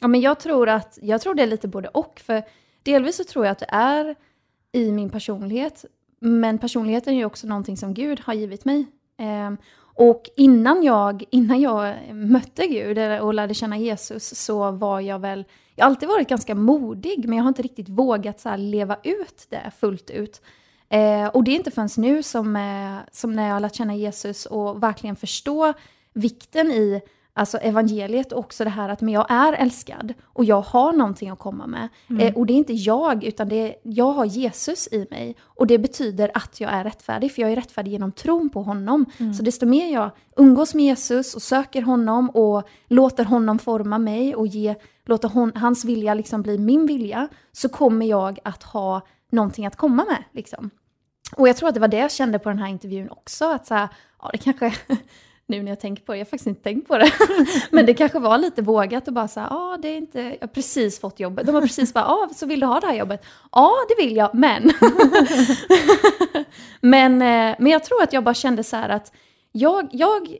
Ja, men jag tror att, jag tror det är lite både och, för delvis så tror jag att det är i min personlighet. Men personligheten är ju också någonting som Gud har givit mig. Eh, och innan jag, innan jag mötte Gud och lärde känna Jesus så var jag väl, jag har alltid varit ganska modig men jag har inte riktigt vågat så leva ut det fullt ut. Eh, och det är inte förrän nu som, eh, som när jag har lärt känna Jesus och verkligen förstå vikten i alltså evangeliet och också det här att men jag är älskad och jag har någonting att komma med. Mm. Eh, och det är inte jag, utan det är, jag har Jesus i mig. Och det betyder att jag är rättfärdig, för jag är rättfärdig genom tron på honom. Mm. Så desto mer jag umgås med Jesus och söker honom och låter honom forma mig och ge, låter hon, hans vilja liksom bli min vilja, så kommer jag att ha någonting att komma med. Liksom. Och jag tror att det var det jag kände på den här intervjun också, att så här, ja det kanske nu när jag tänker på det. Jag har faktiskt inte tänkt på det. [laughs] Men det kanske var lite vågat och bara så ja ah, det är inte, jag har precis fått jobbet. De har precis bara, ja ah, så vill du ha det här jobbet? Ja det vill jag, men. [laughs] men, eh, men jag tror att jag bara kände så här att jag, jag,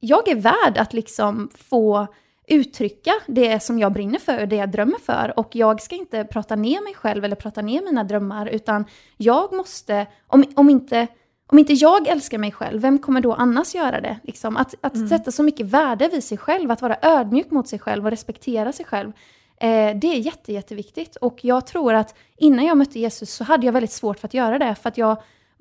jag är värd att liksom få uttrycka det som jag brinner för, det jag drömmer för. Och jag ska inte prata ner mig själv eller prata ner mina drömmar, utan jag måste, om, om inte om inte jag älskar mig själv, vem kommer då annars göra det? Liksom, att att mm. sätta så mycket värde vid sig själv, att vara ödmjuk mot sig själv och respektera sig själv. Eh, det är jätte, jätteviktigt. Och jag tror att innan jag mötte Jesus så hade jag väldigt svårt för att göra det. För att jag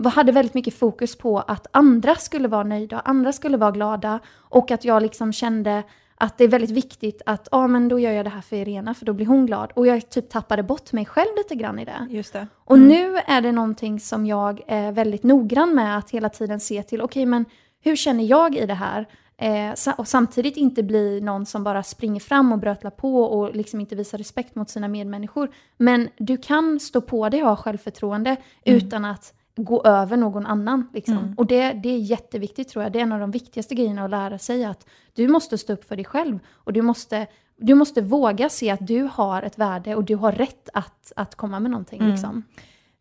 hade väldigt mycket fokus på att andra skulle vara nöjda, andra skulle vara glada. Och att jag liksom kände att det är väldigt viktigt att ah, men då gör jag det här för Irena för då blir hon glad. Och jag typ tappade bort mig själv lite grann i det. Just det. Och mm. nu är det någonting som jag är väldigt noggrann med att hela tiden se till, okej okay, men hur känner jag i det här? Eh, och samtidigt inte bli någon som bara springer fram och brötlar på och liksom inte visar respekt mot sina medmänniskor. Men du kan stå på dig och ha självförtroende mm. utan att gå över någon annan. Liksom. Mm. Och det, det är jätteviktigt tror jag. Det är en av de viktigaste grejerna att lära sig. Att du måste stå upp för dig själv. Och du måste, du måste våga se att du har ett värde och du har rätt att, att komma med någonting. Mm. Liksom.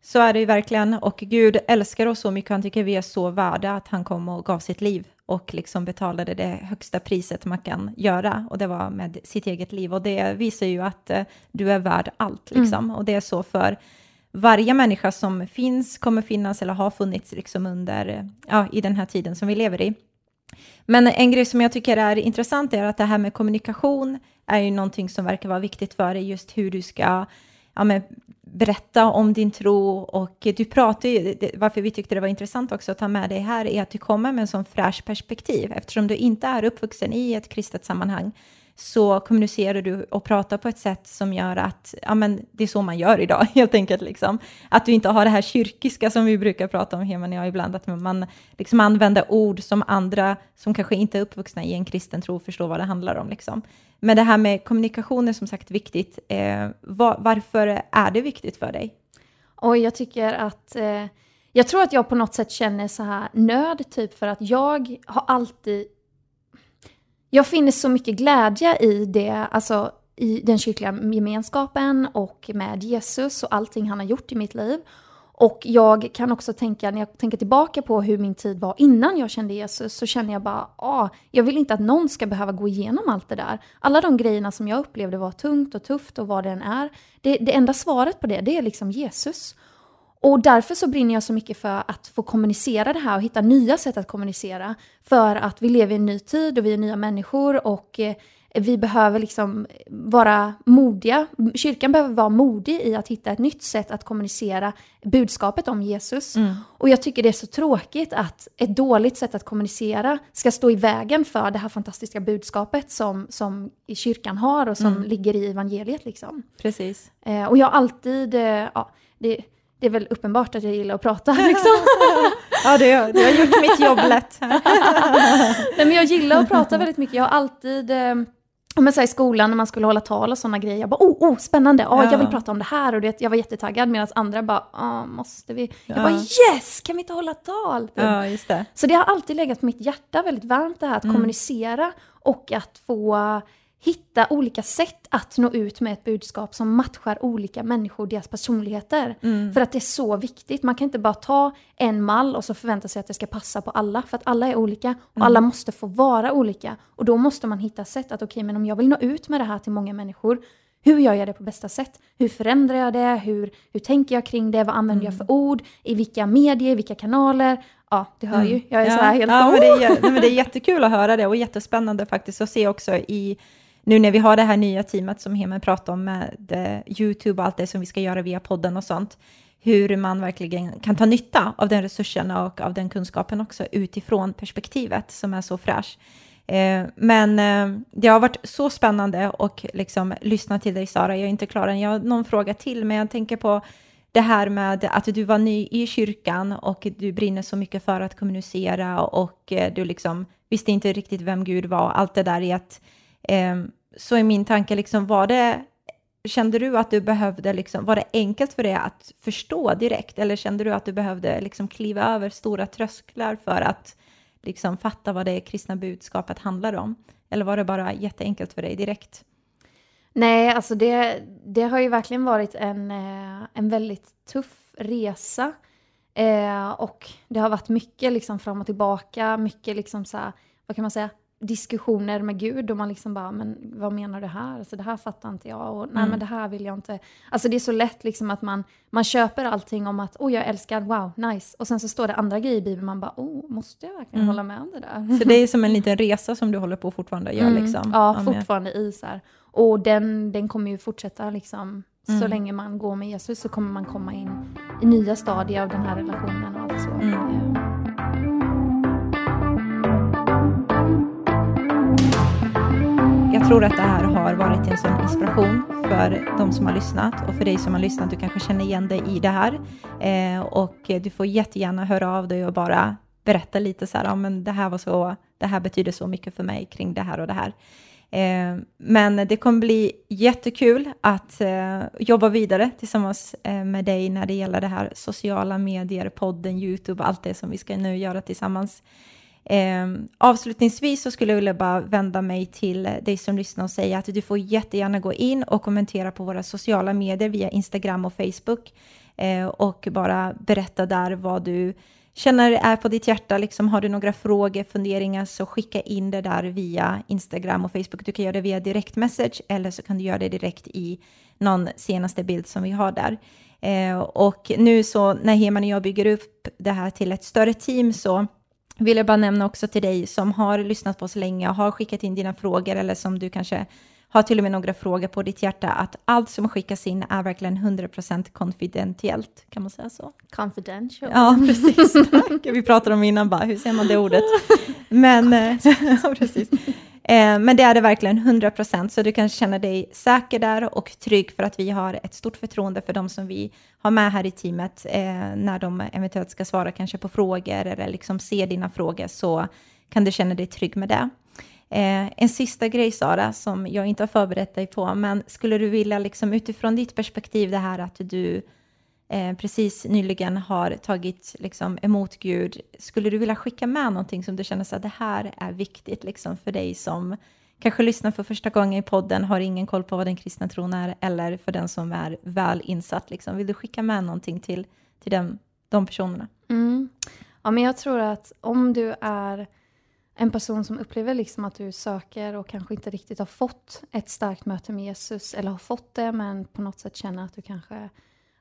Så är det ju verkligen, och Gud älskar oss så mycket, han tycker vi är så värda att han kom och gav sitt liv och liksom betalade det högsta priset man kan göra, och det var med sitt eget liv. Och det visar ju att eh, du är värd allt, liksom. Mm. Och det är så för varje människa som finns, kommer finnas eller har funnits liksom under, ja, i den här tiden som vi lever i. Men en grej som jag tycker är intressant är att det här med kommunikation är ju någonting som verkar vara viktigt för dig, just hur du ska ja, men, berätta om din tro och du pratar ju, varför vi tyckte det var intressant också att ta med dig här är att du kommer med en sån fräsch perspektiv eftersom du inte är uppvuxen i ett kristet sammanhang så kommunicerar du och pratar på ett sätt som gör att ja, men det är så man gör idag, [laughs] helt enkelt. Liksom. Att du inte har det här kyrkiska som vi brukar prata om, Heman och jag ibland, att man liksom använder ord som andra som kanske inte är uppvuxna i en kristen tro förstår vad det handlar om. Liksom. Men det här med kommunikation är som sagt viktigt. Eh, var, varför är det viktigt för dig? Och jag tycker att eh, jag tror att jag på något sätt känner så här nöd, typ för att jag har alltid jag finner så mycket glädje i det, alltså i den kyrkliga gemenskapen och med Jesus och allting han har gjort i mitt liv. Och jag kan också tänka, när jag tänker tillbaka på hur min tid var innan jag kände Jesus, så känner jag bara, ah, jag vill inte att någon ska behöva gå igenom allt det där. Alla de grejerna som jag upplevde var tungt och tufft och vad det än är, det, det enda svaret på det, det är liksom Jesus. Och därför så brinner jag så mycket för att få kommunicera det här och hitta nya sätt att kommunicera. För att vi lever i en ny tid och vi är nya människor och eh, vi behöver liksom vara modiga. Kyrkan behöver vara modig i att hitta ett nytt sätt att kommunicera budskapet om Jesus. Mm. Och jag tycker det är så tråkigt att ett dåligt sätt att kommunicera ska stå i vägen för det här fantastiska budskapet som, som kyrkan har och som mm. ligger i evangeliet. Liksom. Precis. Eh, och jag har alltid, eh, ja, det, det är väl uppenbart att jag gillar att prata. [laughs] Liksom. [laughs] ja, det, har, det har gjort mitt jobb lätt. [laughs] Nej, men jag gillar att prata väldigt mycket. Jag har alltid, eh, men så i skolan när man skulle hålla tal och sådana grejer, jag bara oh, oh spännande, oh, ja. jag vill prata om det här och det, jag var jättetaggad medan andra bara oh, måste vi? Ja. Jag bara yes, kan vi inte hålla tal? Ja, just det. Så det har alltid legat på mitt hjärta väldigt varmt det här att mm. kommunicera och att få hitta olika sätt att nå ut med ett budskap som matchar olika människor, deras personligheter. Mm. För att det är så viktigt. Man kan inte bara ta en mall och så förvänta sig att det ska passa på alla. För att alla är olika och mm. alla måste få vara olika. Och då måste man hitta sätt att okej, okay, men om jag vill nå ut med det här till många människor, hur gör jag det på bästa sätt? Hur förändrar jag det? Hur, hur tänker jag kring det? Vad använder mm. jag för ord? I vilka medier? Vilka kanaler? Ja, du hör ju. Jag är ja. så här helt... Ja, men det, är, [laughs] men det är jättekul att höra det och jättespännande faktiskt att se också i nu när vi har det här nya teamet som Hemen pratade om med eh, YouTube och allt det som vi ska göra via podden och sånt, hur man verkligen kan ta nytta av den resursen och av den kunskapen också utifrån perspektivet som är så fräsch. Eh, men eh, det har varit så spännande och liksom lyssna till dig Sara. Jag är inte klar än. Jag har någon fråga till, men jag tänker på det här med att du var ny i kyrkan och du brinner så mycket för att kommunicera och eh, du liksom visste inte riktigt vem Gud var. Allt det där i att Ehm, så är min tanke, liksom, var det, kände du att du behövde, liksom, var det enkelt för dig att förstå direkt? Eller kände du att du behövde liksom, kliva över stora trösklar för att liksom, fatta vad det kristna budskapet handlar om? Eller var det bara jätteenkelt för dig direkt? Nej, alltså det, det har ju verkligen varit en, eh, en väldigt tuff resa. Eh, och det har varit mycket liksom fram och tillbaka, mycket liksom så här, vad kan man säga, diskussioner med Gud och man liksom bara, men vad menar du här? Alltså det här fattar inte jag och nej mm. men det här vill jag inte. Alltså det är så lätt liksom att man, man köper allting om att, oh jag älskar, wow, nice. Och sen så står det andra grejer i Bibeln, man bara, oh måste jag verkligen mm. hålla med om det där? Så det är som en [laughs] liten resa som du håller på fortfarande göra mm. liksom? Ja, fortfarande i så här. Och den, den kommer ju fortsätta liksom, så mm. länge man går med Jesus så kommer man komma in i nya stadier av den här relationen och allt så. Tror att det här har varit en sån inspiration för de som har lyssnat och för dig som har lyssnat. Du kanske känner igen dig i det här eh, och du får jättegärna höra av dig och bara berätta lite så här, ja, men det här var så, det här betyder så mycket för mig kring det här och det här. Eh, men det kommer bli jättekul att eh, jobba vidare tillsammans eh, med dig när det gäller det här sociala medier, podden, YouTube, allt det som vi ska nu göra tillsammans. Eh, avslutningsvis så skulle jag vilja bara vända mig till dig som lyssnar och säga att du får jättegärna gå in och kommentera på våra sociala medier via Instagram och Facebook. eh, och bara berätta där vad du känner är på ditt hjärta. Liksom, har du några frågor, funderingar, så skicka in det där via Instagram och Facebook. Du kan göra det via direktmessage eller så kan du göra det direkt i någon senaste bild som vi har där. Eh, och nu så när Heman och jag bygger upp det här till ett större team så vill jag bara nämna också till dig som har lyssnat på oss länge och har skickat in dina frågor eller som du kanske har till och med några frågor på ditt hjärta, att allt som skickas in är verkligen 100% konfidentiellt, kan man säga så? Confidential. Ja, precis. [laughs] Tack. Vi pratade om innan bara, hur säger man det ordet? Men, [laughs] ja, precis. Eh, men det är det verkligen 100%, så du kan känna dig säker där och trygg för att vi har ett stort förtroende för de som vi har med här i teamet eh, när de eventuellt ska svara kanske på frågor eller liksom se dina frågor så kan du känna dig trygg med det. Eh, en sista grej Sara, som jag inte har förberett dig på, men skulle du vilja liksom utifrån ditt perspektiv det här att du eh, precis nyligen har tagit liksom, emot Gud, skulle du vilja skicka med någonting som du känner att det här är viktigt liksom, för dig som kanske lyssnar för första gången i podden, har ingen koll på vad den kristna tron är, eller för den som är väl insatt, liksom. vill du skicka med någonting till, till dem, de personerna? Mm. Ja, men jag tror att om du är en person som upplever liksom att du söker och kanske inte riktigt har fått ett starkt möte med Jesus, eller har fått det men på något sätt känner att du kanske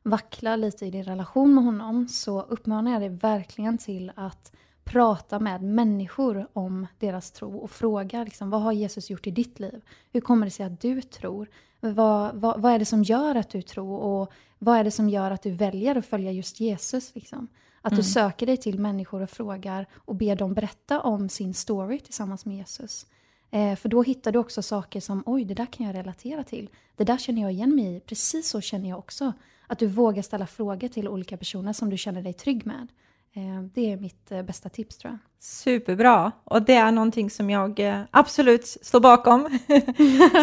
vacklar lite i din relation med honom, så uppmanar jag dig verkligen till att prata med människor om deras tro och fråga liksom, vad har Jesus gjort i ditt liv? Hur kommer det sig att du tror? Vad, vad, vad är det som gör att du tror och vad är det som gör att du väljer att följa just Jesus? Liksom? Att mm. du söker dig till människor och frågar och ber dem berätta om sin story tillsammans med Jesus. Eh, för då hittar du också saker som, oj, det där kan jag relatera till. Det där känner jag igen mig i, precis så känner jag också. Att du vågar ställa frågor till olika personer som du känner dig trygg med. Eh, det är mitt eh, bästa tips tror jag. Superbra, och det är någonting som jag absolut står bakom. [laughs]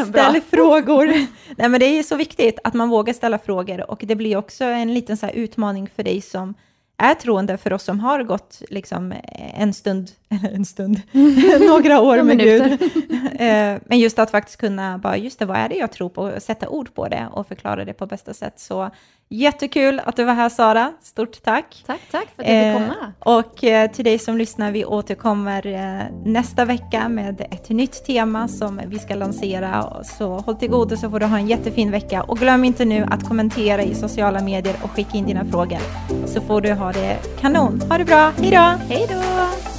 Ställ frågor. Nej, men det är så viktigt att man vågar ställa frågor och det blir också en liten så utmaning för dig som är troende för oss som har gått liksom en stund, [laughs] eller en stund, [laughs] några år med Gud. [laughs] Eh, men just att faktiskt kunna bara, just det, vad är det jag tror på, sätta ord på det och förklara det på bästa sätt. Så jättekul att du var här Sara, stort tack. Tack, tack för att du fick komma. Och eh, till dig som lyssnar, vi återkommer eh, nästa vecka med ett nytt tema som vi ska lansera. Så håll till godo så får du ha en jättefin vecka. Och glöm inte nu att kommentera i sociala medier och skicka in dina frågor så får du ha det kanon. Ha det bra, hej då! Hej då!